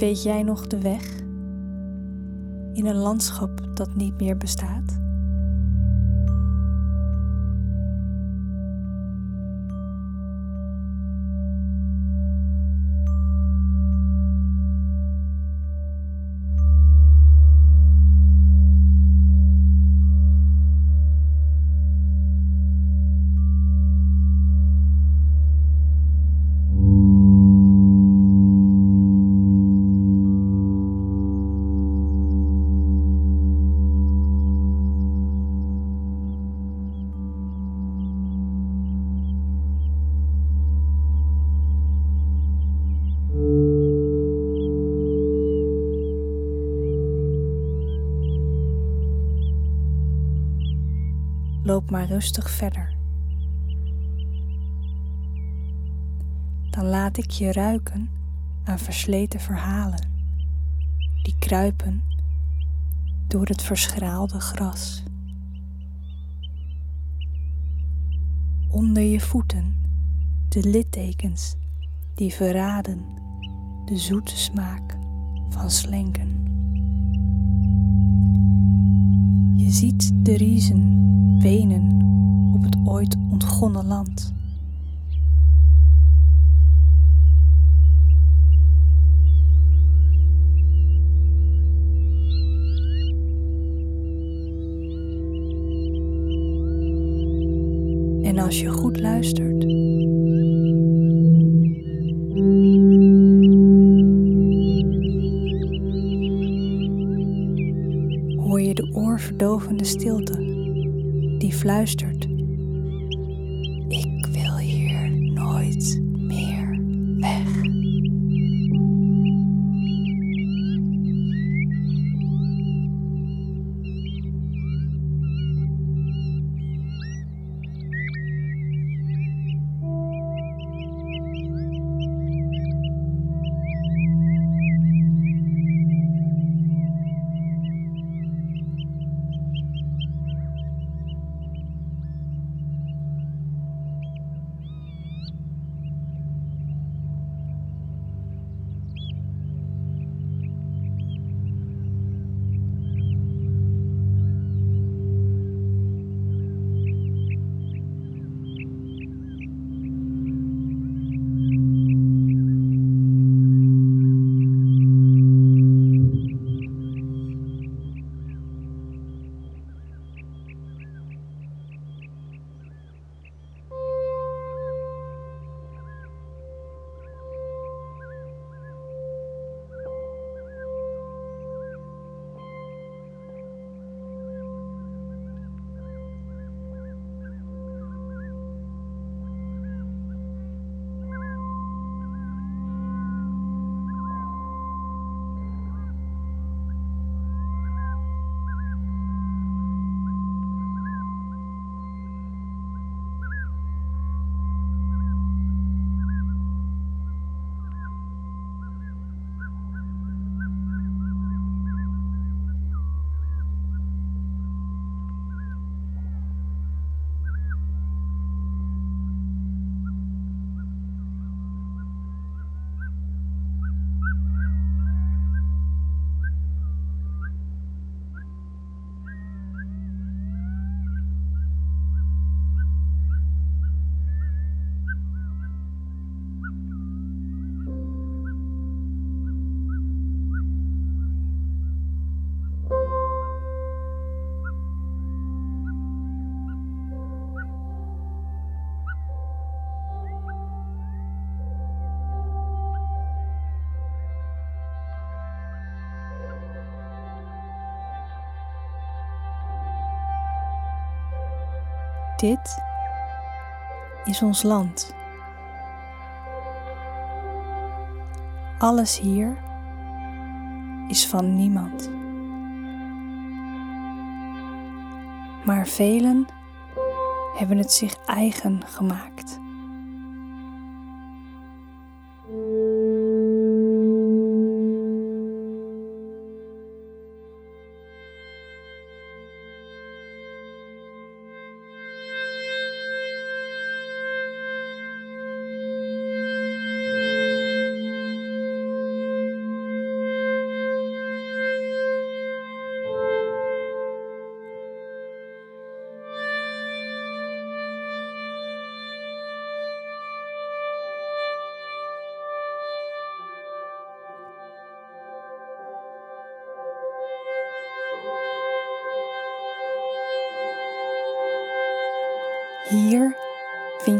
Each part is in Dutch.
Weet jij nog de weg in een landschap dat niet meer bestaat? Loop maar rustig verder. Dan laat ik je ruiken aan versleten verhalen die kruipen door het verschraalde gras. Onder je voeten de littekens die verraden de zoete smaak van slenken. Je ziet de riezen wenen op het ooit ontgonnen land. En als je goed luistert, hoor je de oorverdovende stilte die fluistert: Dit is ons land. Alles hier is van niemand. Maar velen hebben het zich eigen gemaakt.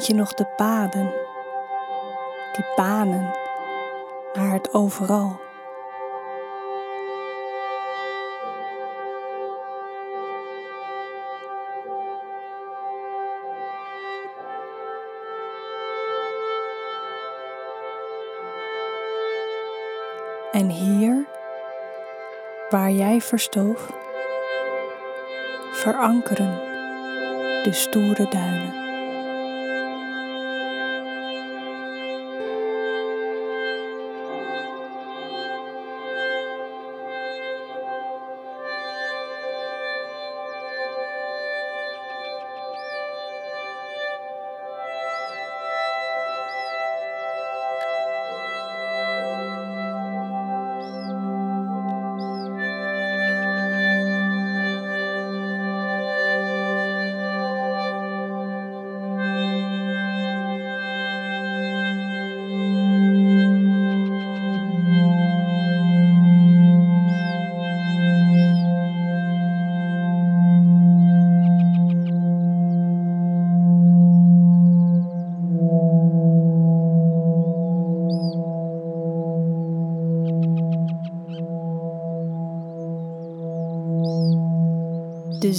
Vind je nog de paden, die banen naar het overal. En hier, waar jij verstoof, verankeren de stoere duinen.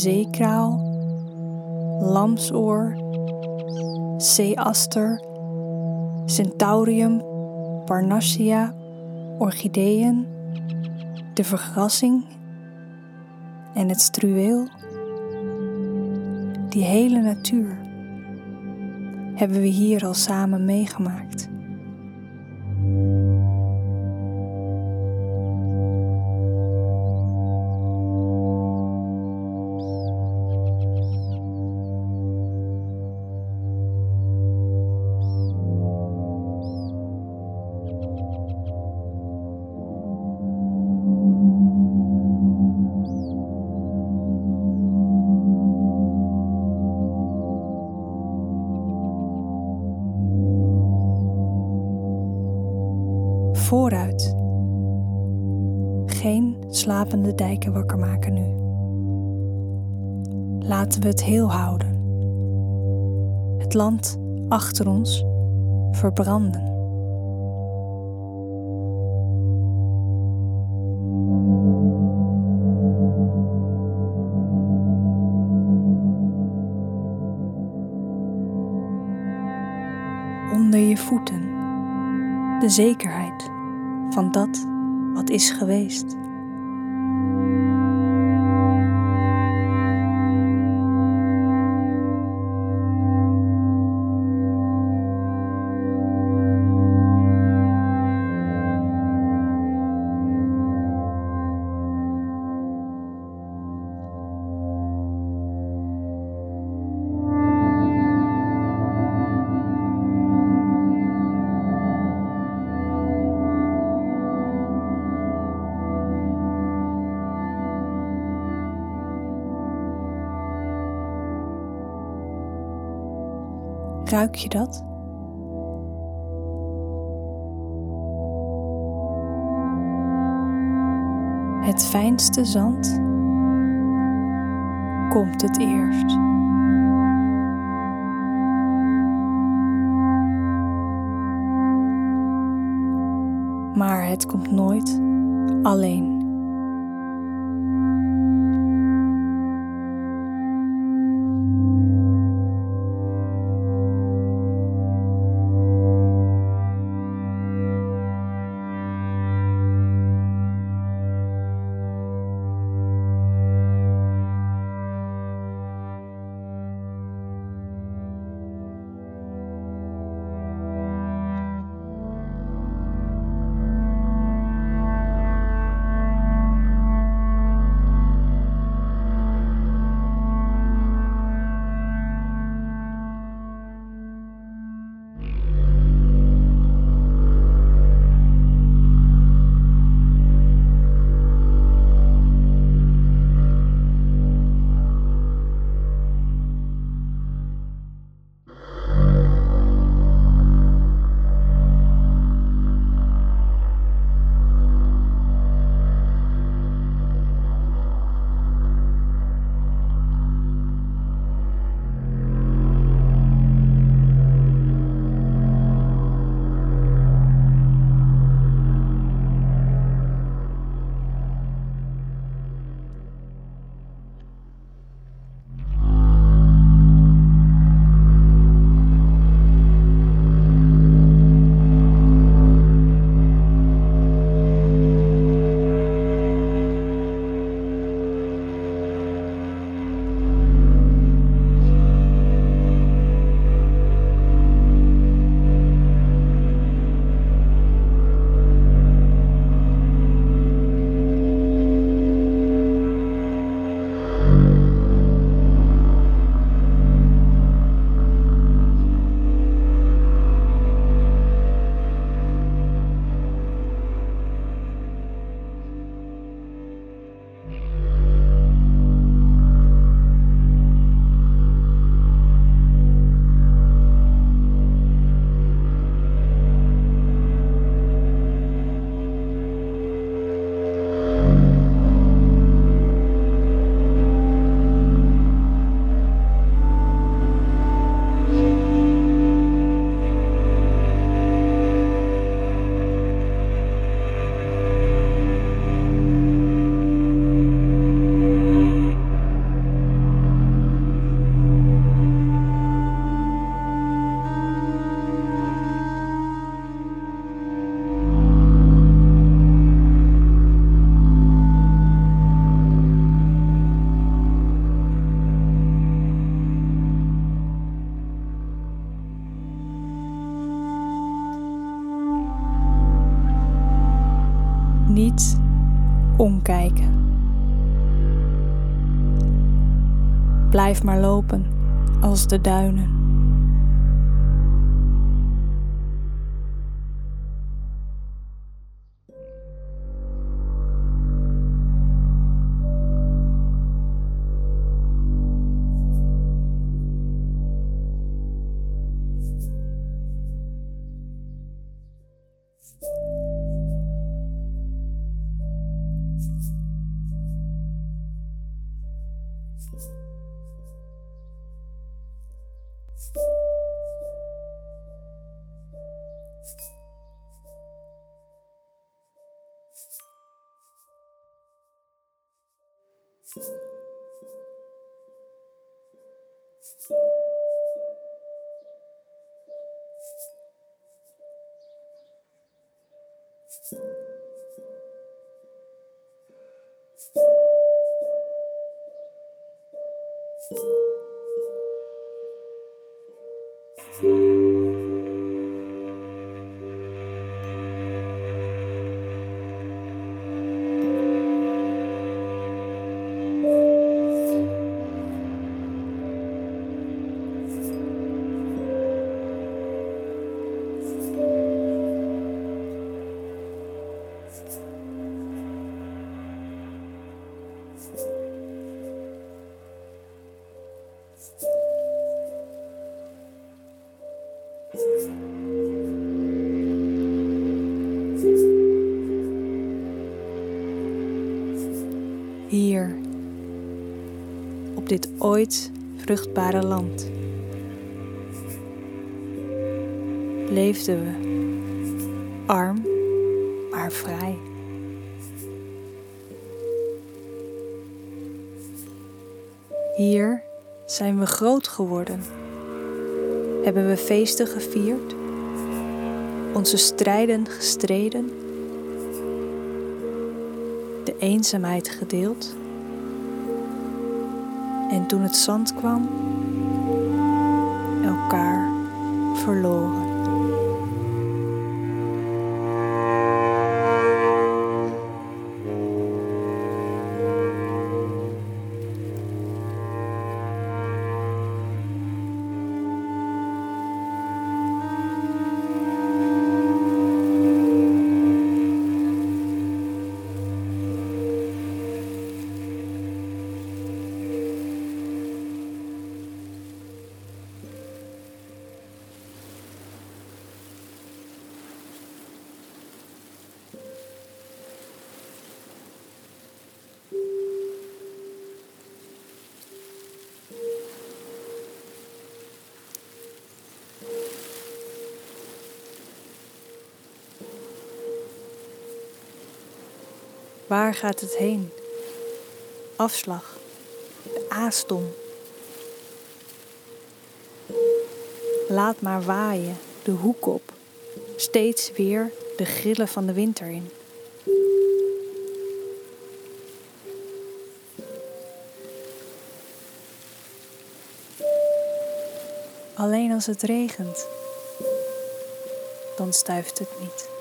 Zeekraal, lamsoor, zeeaster, centaurium, parnassia, orchideeën, de vergrassing en het struweel. Die hele natuur hebben we hier al samen meegemaakt. Vooruit. Geen slapende dijken wakker maken nu. Laten we het heel houden. Het land achter ons verbranden. Onder je voeten de zekerheid van dat wat is geweest. Ruik je dat? Het fijnste zand komt het eerst. Maar het komt nooit alleen. Maar lopen als de duinen. Dit ooit vruchtbare land, leefden we arm maar vrij. Hier zijn we groot geworden, hebben we feesten gevierd, onze strijden gestreden, de eenzaamheid gedeeld. En toen het zand kwam, elkaar verloren. Waar gaat het heen? Afslag, de aastom. Laat maar waaien, de hoek op, steeds weer de grillen van de winter in. Alleen als het regent, dan stuift het niet.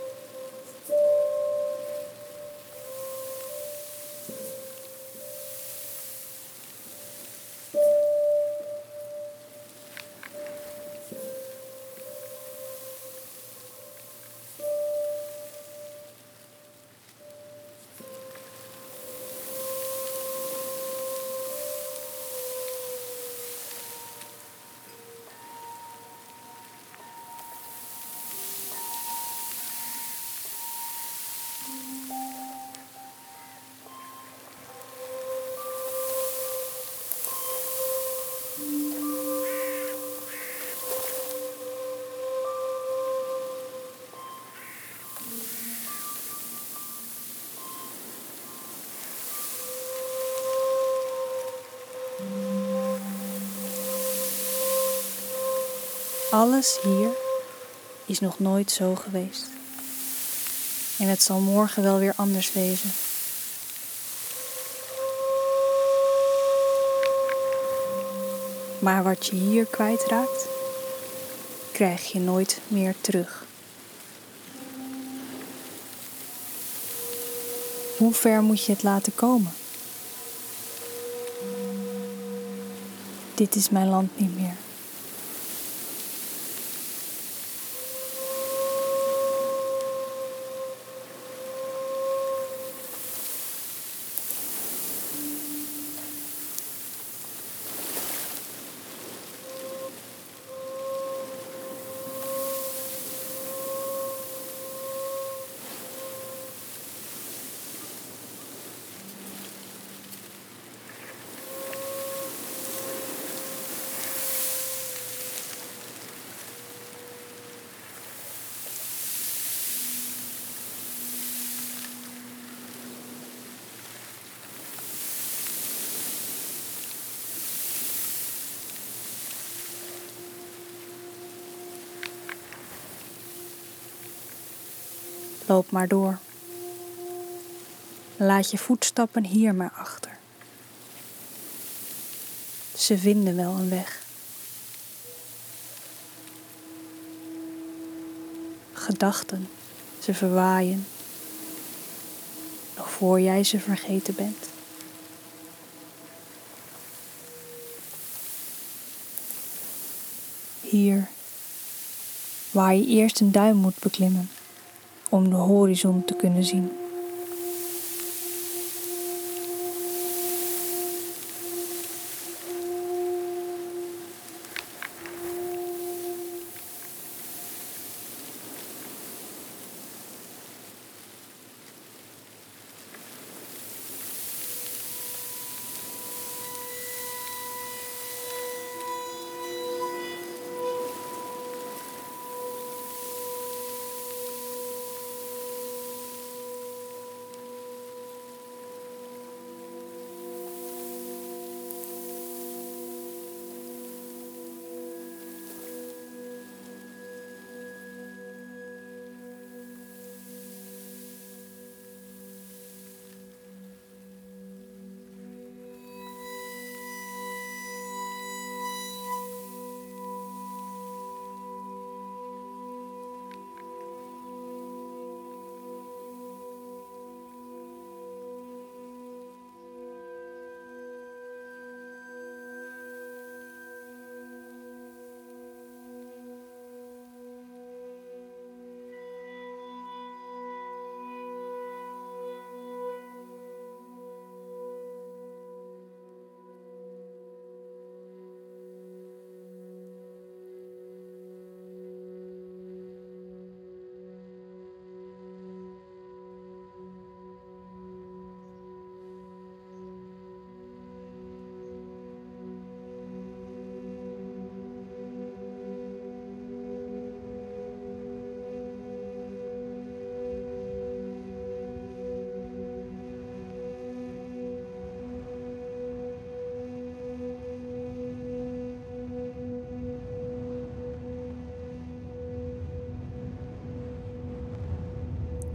Alles hier is nog nooit zo geweest. En het zal morgen wel weer anders wezen. Maar wat je hier kwijtraakt, krijg je nooit meer terug. Hoe ver moet je het laten komen? Dit is mijn land niet meer. Loop maar door. Laat je voetstappen hier maar achter. Ze vinden wel een weg. Gedachten, ze verwaaien. Nog voor jij ze vergeten bent. Hier, waar je eerst een duim moet beklimmen om de horizon te kunnen zien.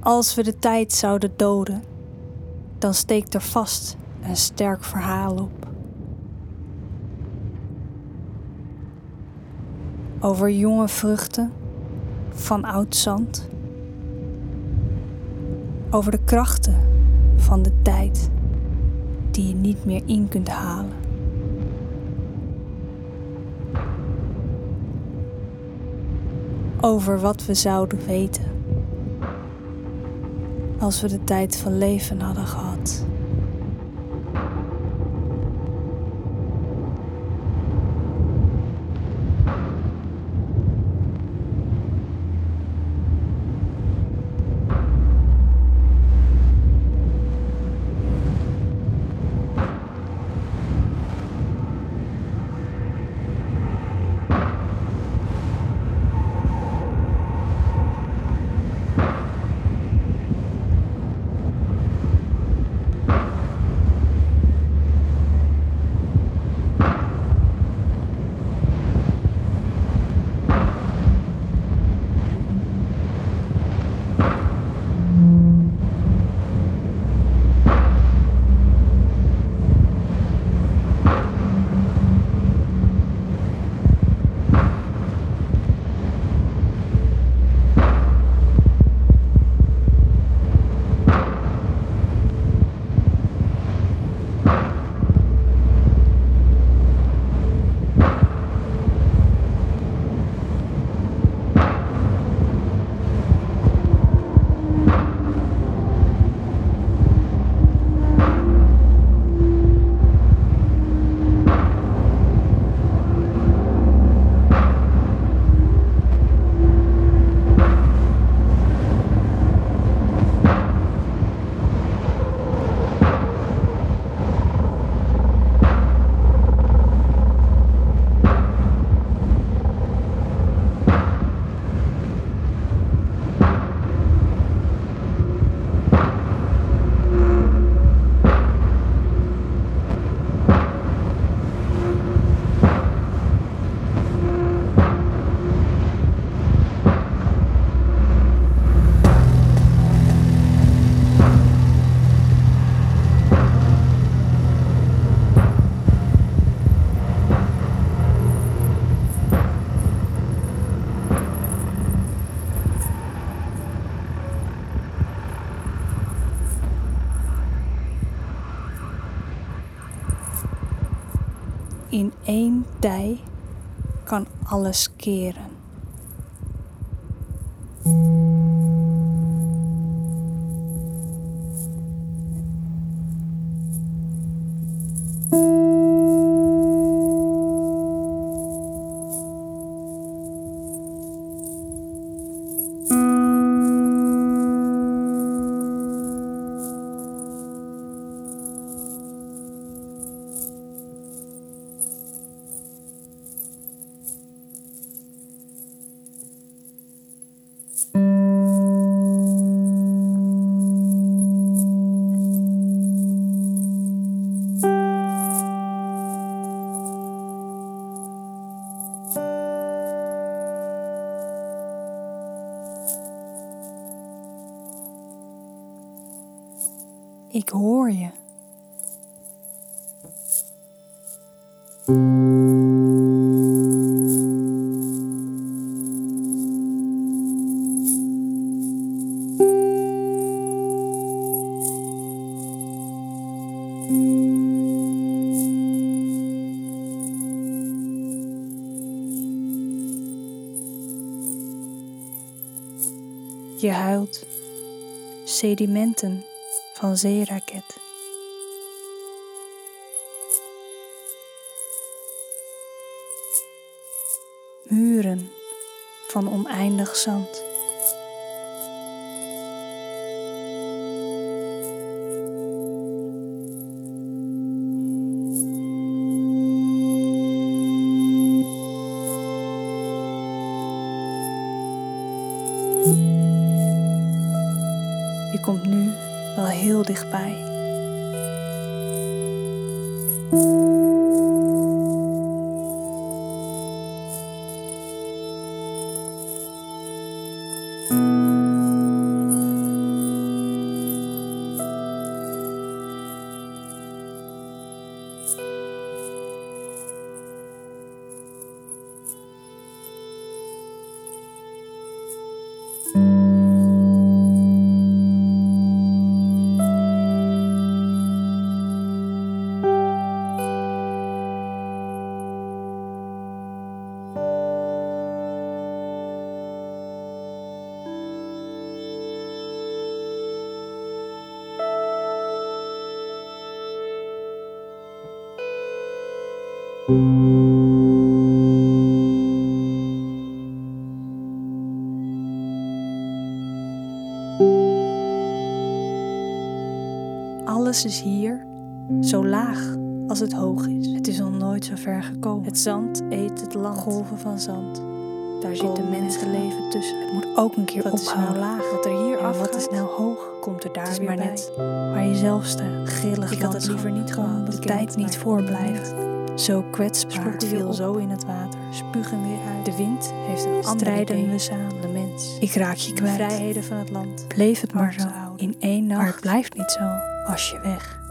Als we de tijd zouden doden, dan steekt er vast een sterk verhaal op. Over jonge vruchten van oud zand. Over de krachten van de tijd die je niet meer in kunt halen. Over wat we zouden weten als we de tijd van leven hadden gehad. Alles keren. Ik hoor je. Je huilt sedimenten van zeeraket. Muren van oneindig zand. Alles is hier zo laag als het hoog is. Het is al nooit zo ver gekomen. Het zand eet het land. Golven van zand. Daar zit een mensenleven tussen. Het moet ook een keer wat ophouden. Is nou laag? Wat er hier af wat is nou hoog? Komt er daar het is weer maar bij. net waar je zelf staat. Grillig Ik had het liever niet gewoon de tijd niet voorblijft. Zo kwetsbaar. Het viel zo in het water. Spugen weer uit. De wind heeft een andere Strijden we samen. De mens. Ik raak je kwijt. De vrijheden van het land. Bleef het maar zo. In één nacht. Maar het blijft niet zo. Als je weg.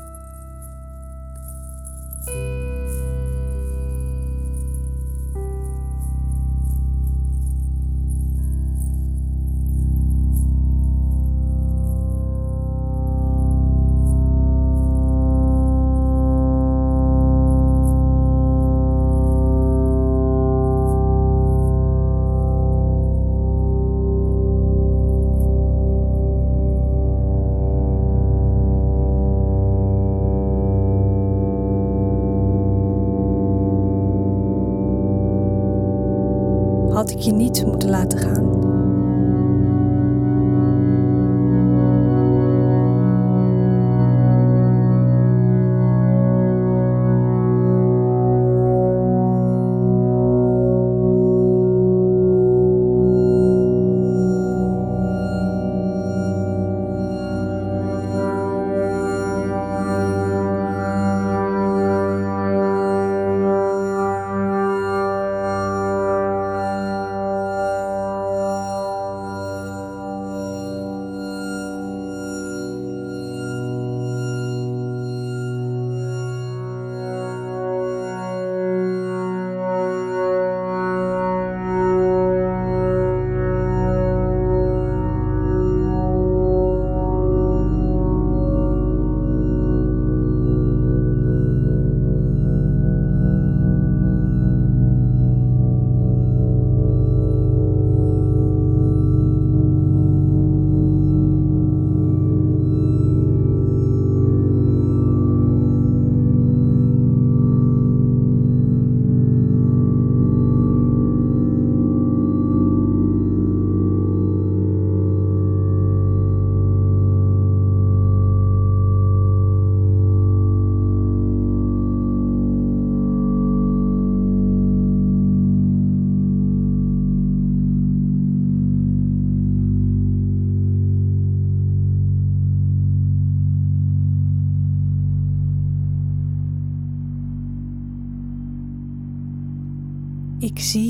Je niet moeten laten gaan. Ik zie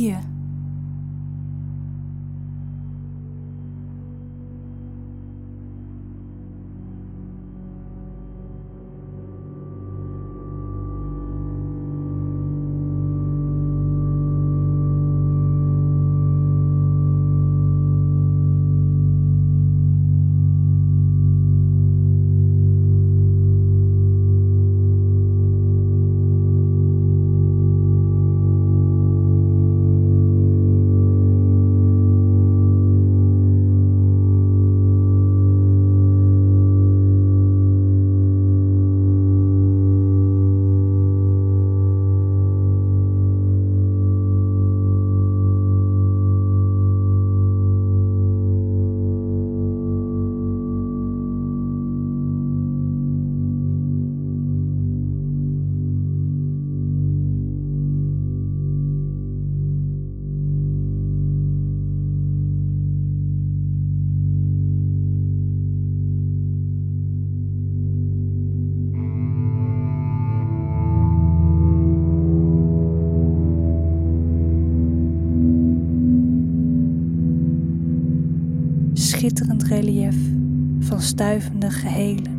stuivende gehelen.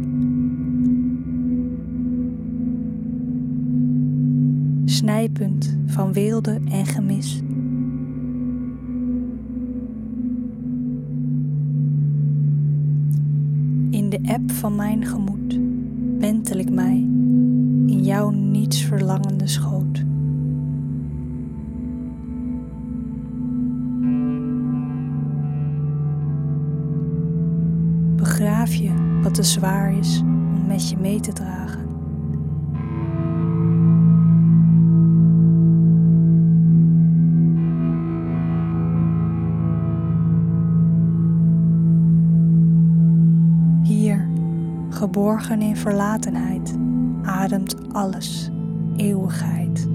Snijpunt van weelde en gemis. In de eb van mijn gemoed wentel ik mij in jouw niets verlangende schoot. Zwaar is om met je mee te dragen. Hier, geborgen in verlatenheid, ademt alles eeuwigheid.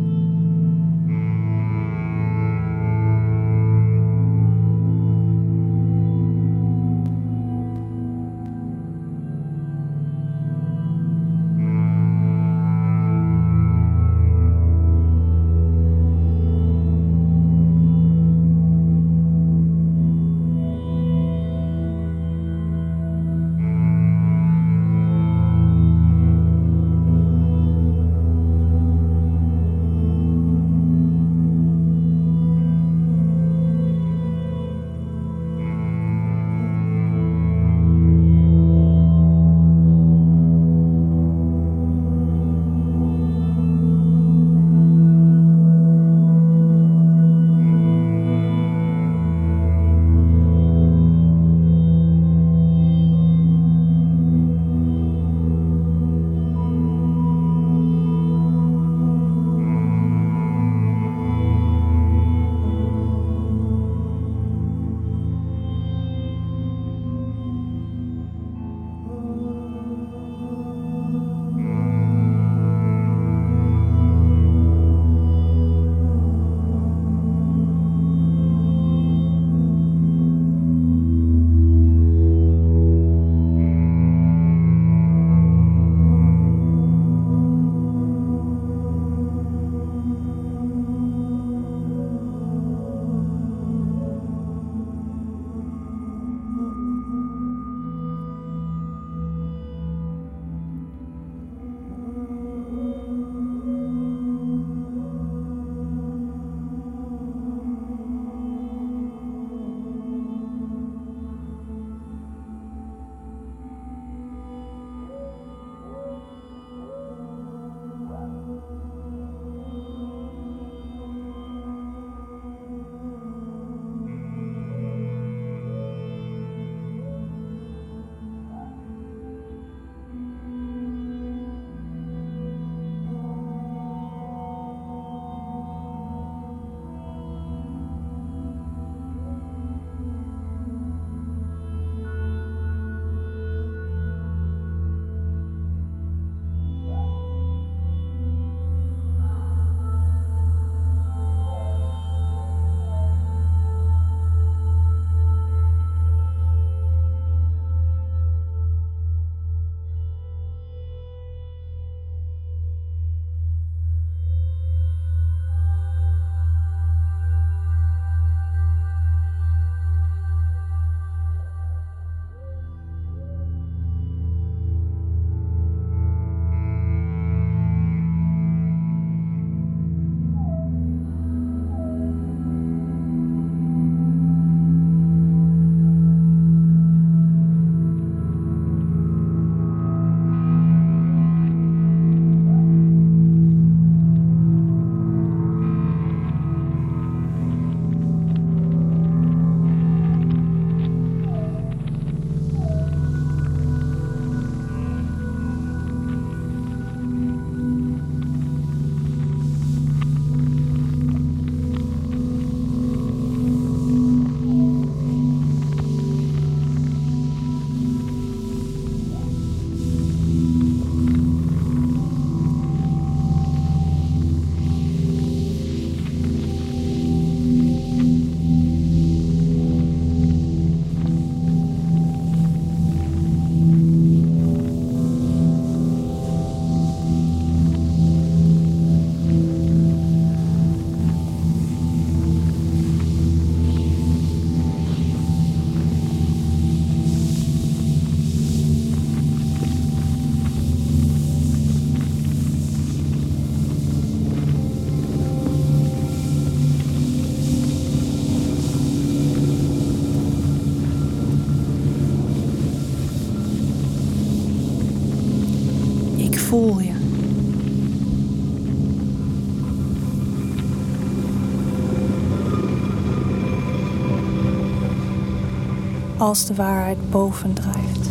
Als de waarheid bovendrijft.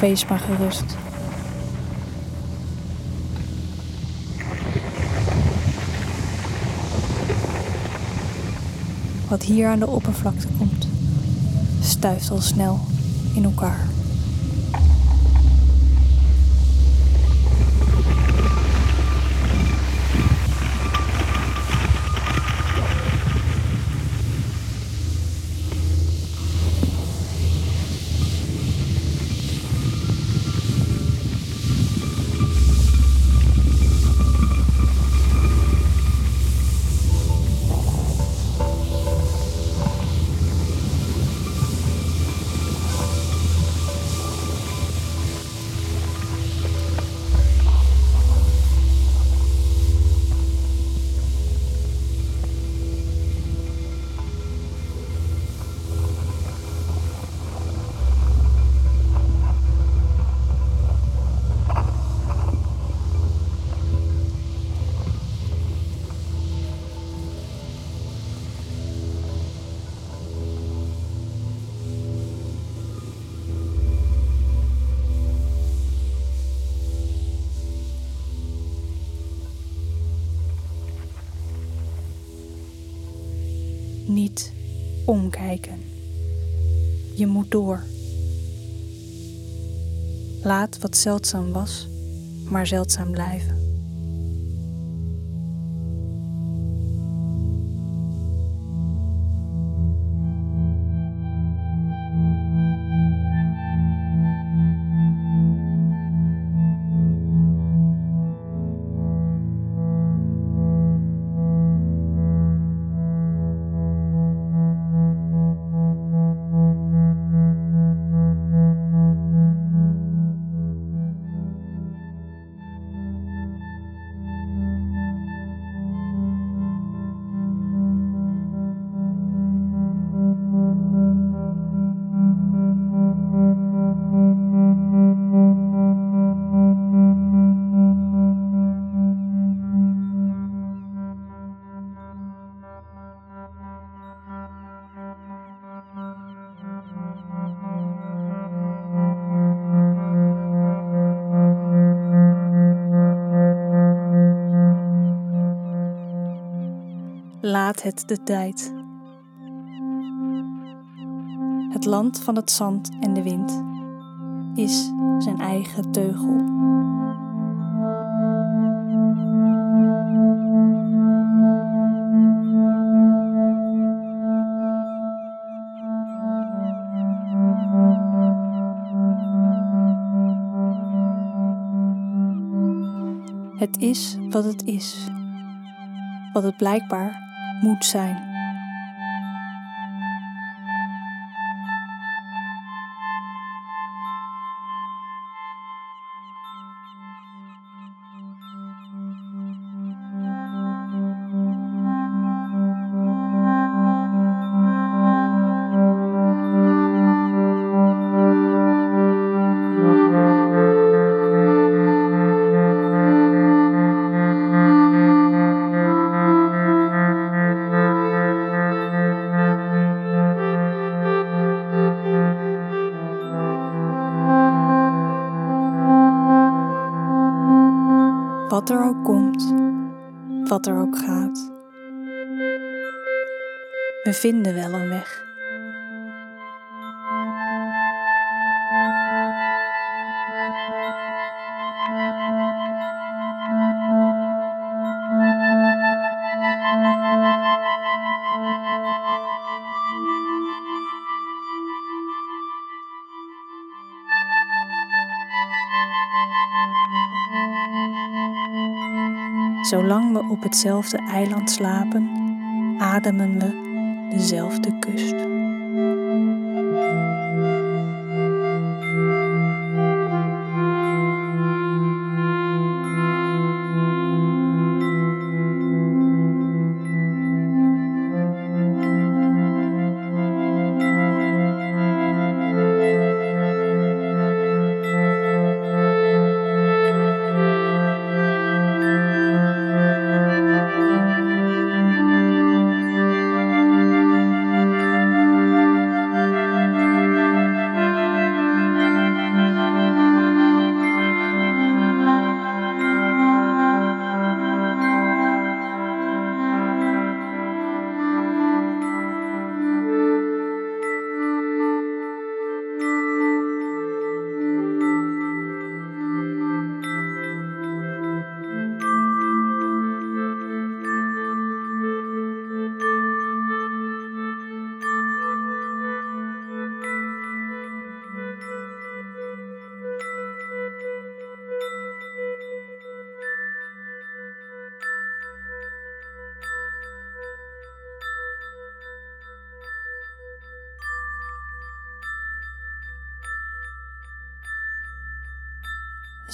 Wees maar gerust. Wat hier aan de oppervlakte komt, stuift al snel in elkaar. Omkijken. Je moet door. Laat wat zeldzaam was, maar zeldzaam blijven. Laat het de tijd. Het land van het zand en de wind is zijn eigen teugel. Het is wat het is, wat het blijkbaar moet zijn. Wat er ook komt, wat er ook gaat. We vinden wel een weg. Zolang we op hetzelfde eiland slapen, ademen we dezelfde kust.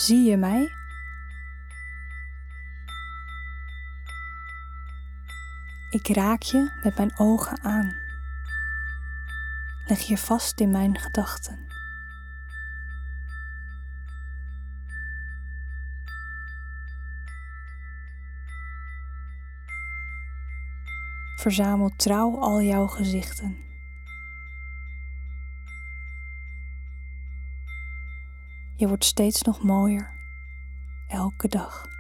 Zie je mij? Ik raak je met mijn ogen aan. Leg je vast in mijn gedachten. Verzamel trouw al jouw gezichten. Je wordt steeds nog mooier, elke dag.